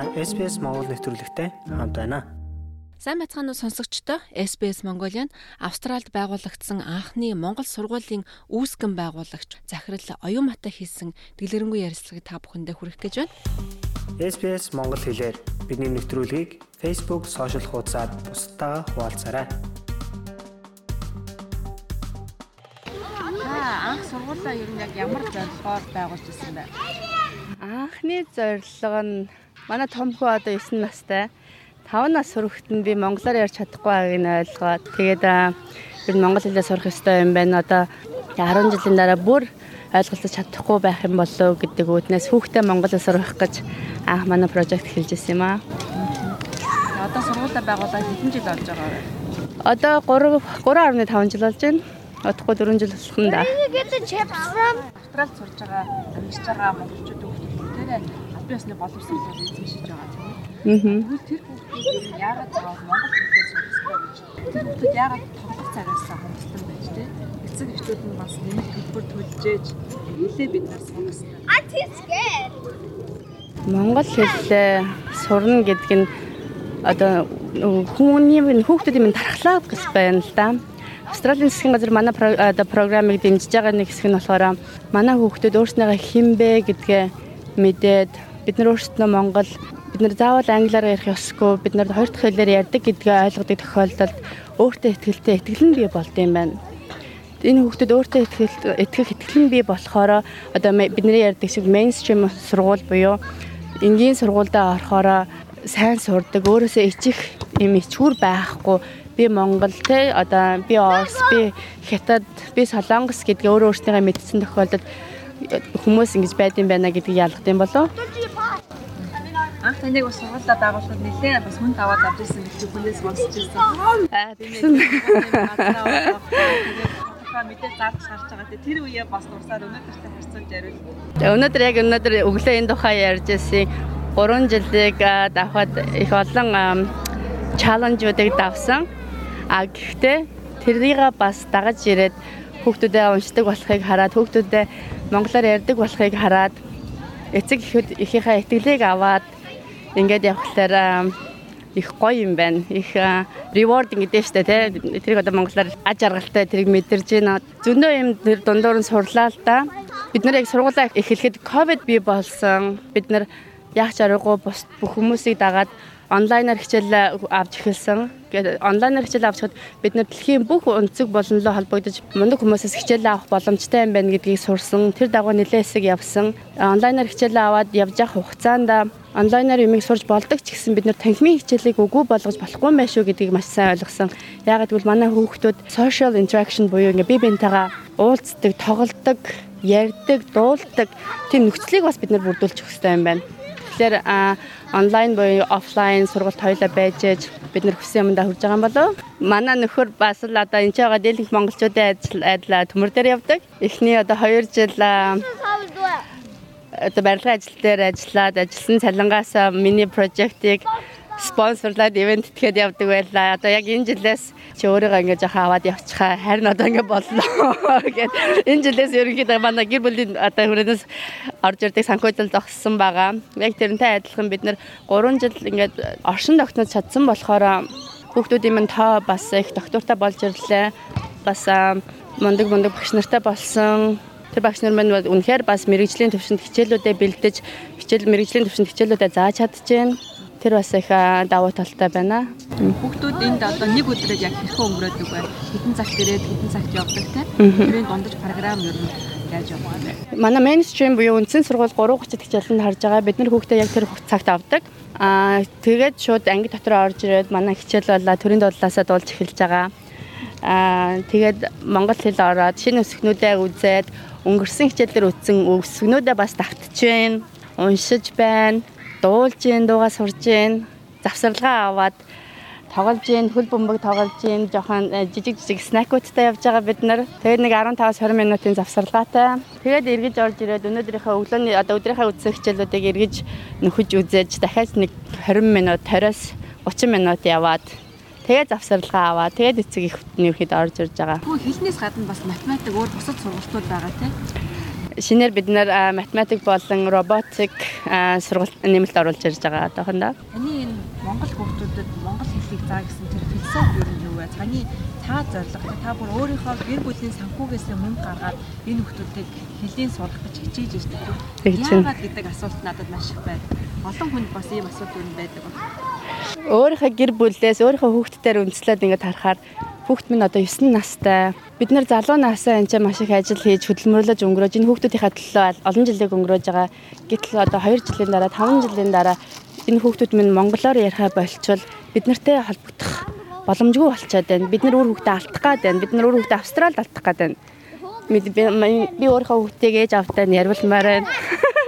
Та SPS Монгол нэвтрүүлэгтэй хамт байна. Сайн бацхан уу сонсогчдоо SBS Mongolian Австральд байгуулагдсан анхны Монгол сургуулийн үүсгэн байгуулагч Захирал Оюунматай хийсэн дэлгэрэнгүй ярилцлагыг та бүхэндээ хүргэх гэж байна. SBS Монгол хэлээр бидний нэвтрүүлгийг Facebook сошиал хуудасаар бусдаа хуваалцаарай. Анх сургуулаа ер нь яг ямар зорилгоор байгуулж ирсэн бэ? Анхны зорилго нь манай том хүү одоо 9 настай. 5 нас хүрэхэд нь би монголоор ярьж чадахгүй байгааг нь ойлгоод тэгээд ер нь монгол хэлээ сурах ёстой юм байна. Одоо 10 жилийн дараа бүр ойлголцож чадахгүй байх юм болов гэдэг үүднээс хүүхдээ монголоор сурах гэж анх манай прожект эхэлж ирсэн юм аа. Одоо сургуулаа байгуулаад хэдэн жил болж байгаа вэ? Одоо 3 3.5 жил болж байна. Одохгүй 4 жил болох нь да. Австралид сурж байгаа, амьдарч байгаа монголчууд хүүхдүүдээр албан ёсны боловсролыг эзэмшиж байгаа тийм үү? Аа. Тэгвэл тэр хүүхдүүд яагаад заавал монгол хэлээр сурах гэж? Тэр хүүхдүүд яагаад тоглох цагаас хөнгөлтөн байж тээ? Эцэг эхчүүд нь бас нэмэлт төлбөр төлж ээж хэлээ бид нар сурах ёстой. Монгол хэлээ сурна гэдэг нь одоо хүний хүүхдүүдийн минь тархлаа гэж байна л да. Австралийн засгийн газар манай одоо програмыг дэмжиж байгаа нэг хэсэг нь болохоор манай хүүхдүүд өөрснийгөө хинбэ гэдгээ мэдээд бид нар өөрсдөө Монгол бид нар заавал англиар ярих ёсгүй бид нар хоёр дахь хэлээр ярьдаг гэдгээ ойлгодог тохиолдолд өөртөө ихтэй итгэл нь бий болд юм байна. Энэ хүүхдүүд өөртөө итгэл итгэх итгэл нь бий болохоор одоо бидний ярьдаг шиг мейнстрим сургууль буюу энгийн сургуультай орохоор сайн сурдаг өөрөөсөө ичих юм ичгүүр байхгүй би Монгол те одоо би Орос би Хятад би Солонгос гэдгээ өөрөө өөртөө мэдсэн тохиолдолд хүмүүс ингэж байдсан байна гэдгийг ялгах юм болов Анх таныг бас сургуулаа дагуулхад нэлээ бас хүн таваад авч ирсэн гэж хүнээс сонсч ирсэн. аа Тийм ээ. Тэгээд мэдээ зардж харж байгаа. Тэр үеэ бас дурсаад өнөөдөртэй харьцуулж. Тэгээ өнөөдөр яг өнөөдөр өглөө энэ тухай ярьж ирсэн 3 жилиг а, давхад их олон чаленжуудыг давсан. А гэхдээ тэрийг бас дагаж ирээд хүүхдүүдээ уншдаг болохыг хараад хүүхдүүдээ монголоор ярьдаг болохыг хараад эцэг эхүүд ихийнхээ итгэлийг аваад ингээд явхлаар а, их гоё юм байна. Их reward гэдэг штэ тий. Тэрийг одоо монголоор аж аргалтай тэрийг мэдэрж байна. Зөндөө юм тэр дундуур нь сурлаа л да. Бид нар яг сургуулаа эхлэхэд ковид бий болсон. Бид нар яах ч аргагүй бус бүх хүмүүсийг дагаад онлайнаар хичээл авч эхэлсэн. Тэгээд онлайнаар хичээл авчихад бид нар дэлхийн бүх өнцөг болонлоо холбогдож мундаг хүмүүсээс хичээл авах боломжтой юм байна гэдгийг сурсан. Тэр дагуу нэлээд хэсэг явсан. Онлайнаар хичээл аваад явж явах хугацаанд онлайнаар юмыг сурж болдог ч гэсэн бид нар танхимын хичээлийг үгүй болгож болохгүй мэн шүү гэдгийг маш сайн ойлгосон. Яагаад гэвэл манай хүүхдүүд social interaction буюу ингээ бие биентэйгээ уулздаг, тоглодог, ярьдаг, дуулдаг тийм нөхцөлийг бас бид нар бүрдүүлчих хэрэгтэй юм байна. Тэгэхээр онлайн буюу офлайн сургалт хоёулаа байж ээж бид нар хүссэн юмдаа хүрж байгаа юм болов. Манай нөхөр бас л одоо энэ ч байгаа дийлэнх монголчуудын ажил айдлаа төмөр дээр явдаг. Эхний одоо 2 жил одоо барилгын ажил дээр ажиллаад ажилласан цалингаас миний прожектыг спонсорлаад ивент тгээд явдаг байлаа. Одоо яг энэ жилээс чи өөрийгөө ингэж яхаа аваад явчихаа. Харин одоо ингэ боллоо гэд энэ жилээс ерөнхийдөө манай гэр бүлийн одоо хүрээс орж ирдэг санхүүжилт зогссон байгаа. Яг тэрнтэй адилхан бид нэр 3 жил ингээд оршин тогтнож чадсан болохоор хүүхдүүдийн минь тоо бас их доктортой болж ирлээ. Бас мундаг мундаг багш нартай болсон. Тэр багш нар маань үнэхээр бас мэрэгжлийн төвшөнд хичээлүүдэд бэлдэж хичээл мэрэгжлийн төвшөнд хичээлүүдэд зааж чадчихээн. Тэр бас их давуу талтай байна. Хүүхдүүд энд одоо нэг өдрөд яг хэрхэн өнгөрөөдөг вэ? Хэдэн цагт ирээд хэдэн цагт явдаг те? Тэрийн дундаж програм ер нь яаж явах вэ? Манай мейнстрим буюу үндсэн сургууль 3:30-д хичээлэнд харж байгаа. Бид нар хүүхдээ яг тэр цагт авдаг. Аа тэгээд шууд анги дотор орж ирээд манай хичээл болоо төрийн дуудлаасаа дуулж эхэлж байгаа. Аа тэгээд монгол хэл ороод шинэ өсгнүүдээ үзээд өнгөрсөн хичээлээр үтсэн өсгнүүдээ бас давтж байна. Уншиж байна. Дуулж байна, дуугаа сурж байна. Завсарлагаа аваад тоглож гин хөл бөмбөг тоглож гин жоохон э, жижиг жижиг снакуудтай явж байгаа бид нар. Тэгээд нэг 15-20 минутын завсарлагаатай. Тэгээд эргэж орж ирээд өнөөдрийнхөө өглөөний одоо өдрийнхөө үдсэн хичээлүүдийг эргэж нөхөж үзээж дахиад нэг 20 минут 20-оос 30 минут яваад тэгээд завсарлагаа аваад тэгээд эцэг их нөхөд орж ирж байгаа. Хөө хэлнээс гадна бас математик өөр бусад сургалтууд байгаа те? Шинээр бид нэр математик болон роботик сургалт нэмэлт оруулж ирж байгаа одоохондоо. Таны энэ Монгол хүүхдүүдэд монгол хэлийг заа гэсэн тэр философи юу юм вэ? Таны та зорилго та бүр өөрийнхөө гэр бүлийн санхүүгээс мөнгө гаргаад энэ хүүхдүүдийг хэлийн сурах гэж хичээж ирдэг. Яагаад гэдэг асуулт надад маш их байдаг. Олон хүнд бас ийм асуулт өрн байдаг байна. Өөрийнхөө гэр бүлээс өөрийнхөө хүүхдүүдээр үндэслээд ингээд харахаар хүүхд минь одоо 9 настай. Бид нэр залуу насаа энэ маш их ажил хийж хөдөлмөрлөж өнгөрөөж энэ хүүхдүүдийнхээ төлөө олон жилиг өнгөрөөж байгаа. Гэтэл одоо 2 жилийн дараа 5 жилийн дараа энэ хүүхдүүд минь монголоор яриахаа болчвол бид нартэй холбогдох боломжгүй болчиход байна. Бид нар өөр хүүхдээ алдах гад байна. Бид нар өөр хүүхдээ Австралид алдах гад байна. Би өөрийнхөө хүүхдийг ээж автаа нь ярилмаар байна.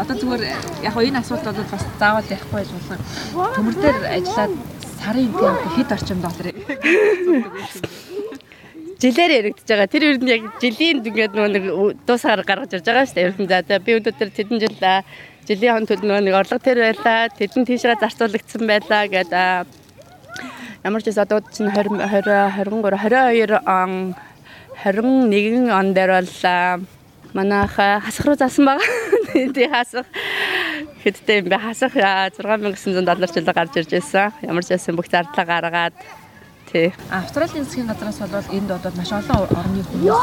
Одоо зүгээр яг хоо энэ асуулт бол бас заавал ярихгүй байж болно. Төмөр дээр ажиллаад сарын темп хэд орчим доллар жилээр яригдж байгаа. Тэр ер нь яг жилийн ингээд нөгөө дуусаар гаргаж ирж байгаа шүү дээ. Ер нь за би өнөөдөр тэдэн жил жилийн хон төлөв нөгөө нэг орлого тэр байлаа. Тэдэн тийшээ зарцуулагдсан байлаа гэдэг ямар ч одоо чинь 20 20 23 22 он 21 он дээр бол манайха хасах руу заасан байгаа. Тий хасах хэдтэй юм бэ? Хасах 6900 доллар жилд гарч ирж байсан. Ямар ч байсан бүх зардлаа гаргаад Тий. Австралийн засгийн газраас бол энд одоо маш олон орны хүмүүс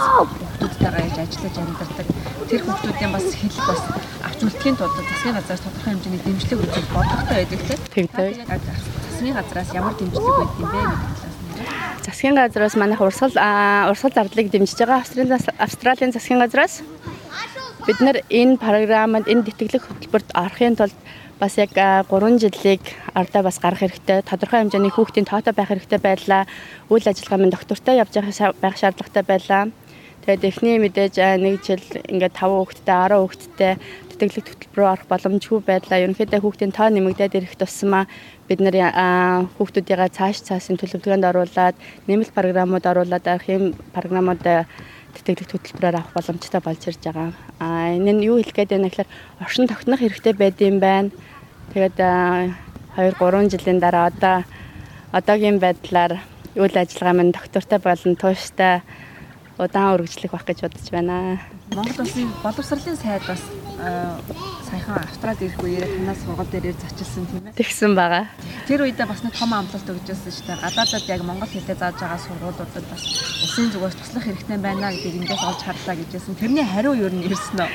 хүүхдүүдтэйгээ яаж ажиллаж амьдардаг. Тэр хүүхдүүдийн бас хэл бас авч үлдэхийн тулд засгийн газраас тодорхой хэмжээний дэмжлэг өгөх бодлоготой байдаг тийм. Тэг. Засгийн газраас ямар дэмжлэг өгд юм бэ гэдэг засгийн газраас манайх урсгал урсгал зардлыг дэмжиж байгаа Австралийн Австралийн засгийн газраас бид нар энэ програмд энэ тэтгэлэг хөтөлбөрт орохын тулд бас яг 3 жилийг ардаа бас гарах хэрэгтэй. Тодорхой хэмжээний хүүхдийн тоотой байх хэрэгтэй байлаа. Үйл ажиллагаа минь доктортой явж байх шаардлагатай байлаа. Тэгээд эхний мэдээж нэг жил ингээд 5 хүүхэдтэй 10 хүүхэдтэй тэтгэлэг хөтөлбөр орох боломжгүй байлаа. Ерөнхийдөө хүүхдийн тоо нэмэгдээд ирэх тусмаа бид нар хүүхдүүдийн цааш цаасын төлөвлөгөөнд оруулаад нэмэлт програмууд оруулаад арах юм програмууд тэтгэлэг хөтөлбөрөөр авах боломжтой болж ирж байгаа. А энэ нь юу хэлэх гээд байна гэхээр оршин тогтнох хэрэгтэй байд юм байна. Тэгээд 2 3 жилийн дараа одоо одоогийн байдлаар үйл ажиллагаа минь доктортой болон тууштай удаан үргэлжлэх байх гэж бодож байна. Монгол улсын боловсролын сайд бас саяхан австралид ирэх үеэр танаас сургууль дээр зочилсан тийм ээ. Тэгсэн байгаа. Тэр үедээ бас нэг том амлалт өгчөөсөн шүү дээ. Гадаадад яг монгол хэлээр зааж байгаа сургуулиудад бас улсын зүгээс туслах хэрэгтэй байна гэдгийг эндээс олж харлаа гэжсэн. Тэрний хариу юу нь ирсэн нь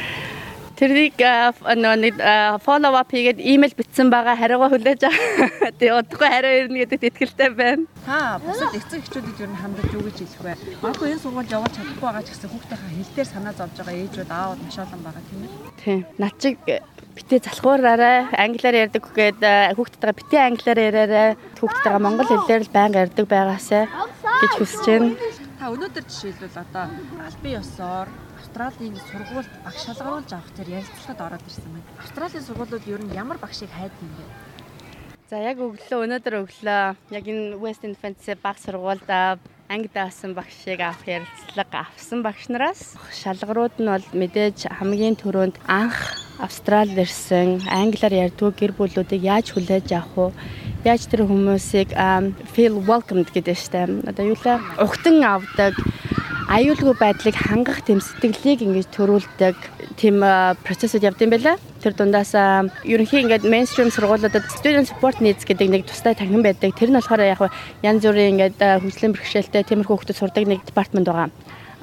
Тэрийг нэг follow up хийгээд имэйл бичсэн байгаа хариугаа хүлээж байгаа. Тэгээ удахгүй хариу ирнэ гэдэгт итгэлтэй байна. Та бусад эцэг эхчүүдэд юу хандаж юу гэж хэлэх вэ? Магадгүй энэ сургууль явуулж чадахгүй байгаа ч гэсэн хүүхдийнхээ хэл дээр санаа зовж байгаа ээжүүд аауд маш олон байгаа тийм ээ. Тийм. Над чиг битээ залхуураарай англиар ярьдаг гээд хүүхдтэйгээ битээ англиар яриарай хүүхдтэйгээ монгол хэлээр л байнга ярьдаг байгаасай гэж хүсэж байна. Та өнөөдөр жишээлбэл одоо албан ёсоор Австралийн сургуульд багш шалгаруулж авах тэр ярилцлагад ороод ирсэн байна. Австралийн сургуулиуд ер нь ямар багшийг хайдаг юм бэ? За яг өглөө өнөөдөр өглөө яг энэ West Infants баг сургуульд ангид авсан багшийг авах ярилцлага авсан багш нараас шалгаруууд нь бол мэдээж хамгийн түрүүнд анх Австралид ирсэн англиар ярьдгүй гэр бүлүүдийг яаж хүлээж авах вэ? Яаж тэр хүмүүсийг feel welcomed гэдэг штэ. Одоо юу лээ ухтан авдаг аюулгүй байдлыг хангах тэм сэтгэлийг ингэж төрүүлдэг тэм процессыг явд юм байна. Тэр дундаас ерөнхий ингээд мейнстрим сургуулиудад student support needs гэдэг нэг тустай танхим байдаг. Тэр нь болохоор яг янз бүрийн ингээд хөгжлийн бэрхшээлтэй тиймэрхүү хүмүүс сурдаг нэг департамент байгаа.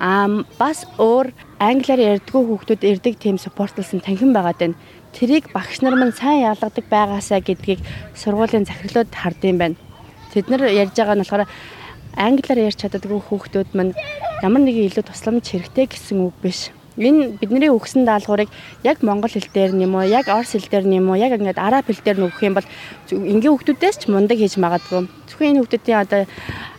Аа бас өөр англиар ярьдгүй хүүхдүүд ирдэг тийм supportlсан танхим байгаад байна. Тэрийг багш нар маань сайн ялгадаг байгаасаа гэдгийг сургуулийн захирлууд хардсан байна. Тэд нар ярьж байгаа нь болохоор англиар ярьж чаддаггүй хүүхдүүд мань ямар нэгэн илүү тусламж хэрэгтэй гэсэн үг биш. Энэ бидний өгсөн даалгаврыг яг монгол хэл дээр нэм үү, яг орс хэл дээр нэм үү, яг ингээд араб хэл дээр нөгөх юм бол энгийн хүүхдүүдээс ч мундаг хийж магадгүй. Зөвхөн энэ хүүхдүүдийн одоо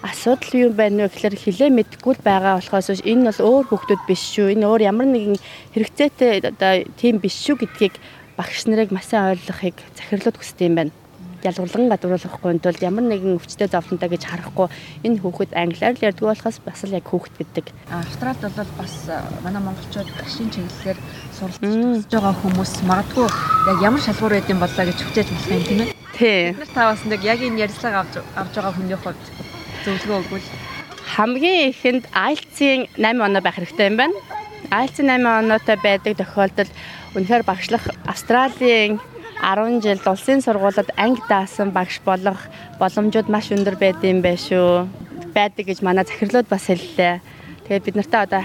асуудал юу байна вэ гэхээр хилээ мэдгүй байгаа болохоос энэ бол өөр хүүхдүүд биш шүү. Энэ өөр ямар нэгэн хэрэгцээтэй одоо тийм биш шүү гэдгийг багш нарыг маш сайн ойлгохыг захирлууд хүсдэг юм байна ялгарлан гадууруулахгүй тулд ямар нэгэн өвчтөе зовлонтой гэж харахгүй энэ хүүхэд англиар л ярьдаг болохоос бас л яг хүүхэд гэдэг. Австралид бол бас манай монголчууд гашийн чиглэлээр суралцж байгаа хүмүүс магадгүй яг ямар шалгуур байдсан боллоо гэж хүчээж болох юм тийм ээ. Тий. Бид нар та бас нэг яг энэ ярьцлага авч авж байгаа хүний хувьд зөвлөгөө өгвөл хамгийн ихэнд IELTS-ийн 8 оноо байх хэрэгтэй юм байна. IELTS-ийн 8 оноотой байдаг тохиолдолд үнэхээр багшлах Австралийн 10 жил улсын сургуулиуд анги даасан багш болох боломжууд маш өндөр байдсан байх шүү. байдаг гэж манай захирлууд бас хэллээ. Тэгээд бид нартай одоо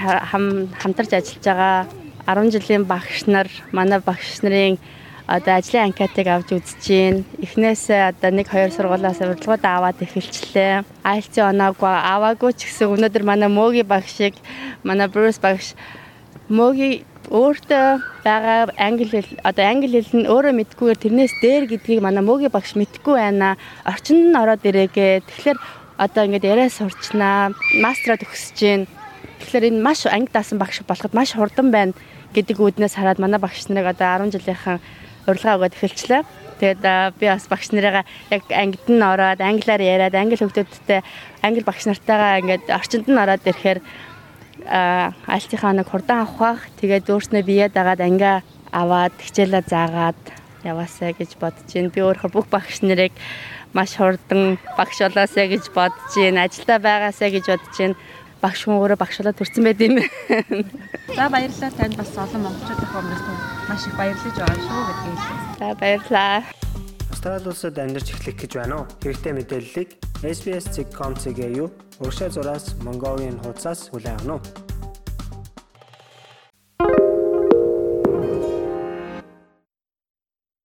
хамтарч ажиллаж байгаа 10 жилийн багш нар манай багш нарын одоо ажлын анкетыг авч үзэж гин. Эхнээсээ одоо нэг хоёр сургуулиас урилгууд аваад эхэлчлээ. IELTS оноогүй аваагүй ч гэсэн өнөөдөр манай мөөгийн багшиг манай Bruce багш мөөгийн өөртөө байгаа англи хэл одоо англи хэл нь өөрөө мэдгүйгээр тэрнээс дээр гэдгийг манай мөөгийн багш мэдгүй байна. Орчинд нь ороод ирээгээ. Тэгэхээр одоо ингээд яриа сурчнаа, мастраа төгсөж гин. Тэгэхээр энэ маш анги даасан багш болоход маш хурдан байна гэдэг үүднээс хараад манай багш нарыг одоо 10 жилийнхэн урилга өгөөд эхэлчлээ. Тэгээд би бас багш нарыгаа яг ангид нь ороод англиар яриад англи хүүхдүүдтэй англи багш нартайгаа ингээд орчинд нь ороод ирэхээр альтийнхаа нэг хурдан авах. Тэгээд өөрснөө бие дагаад ангиа аваад хичээлээ заагаад яваасаа гэж бодож байна. Би өөрөө бүх багш нарыг маш хурдан багш болоосаа гэж бодож байна. Ажилдаа байгаасаа гэж бодож байна. Багш хүн өөрөө багш болоод төрсэн байд юм. За баярлалаа танд бас олон монголчууд өмнөөс маш их баярлаж байгаа шүү гэдгийг. За баярлалаа. Австрали улсад амьдарч эхлэх гэж байна уу? Хэрэгтэй мэдээллийг SBS.com.cg юу урагшаа зураас Mongolian хуудасаас хүлээн авах нь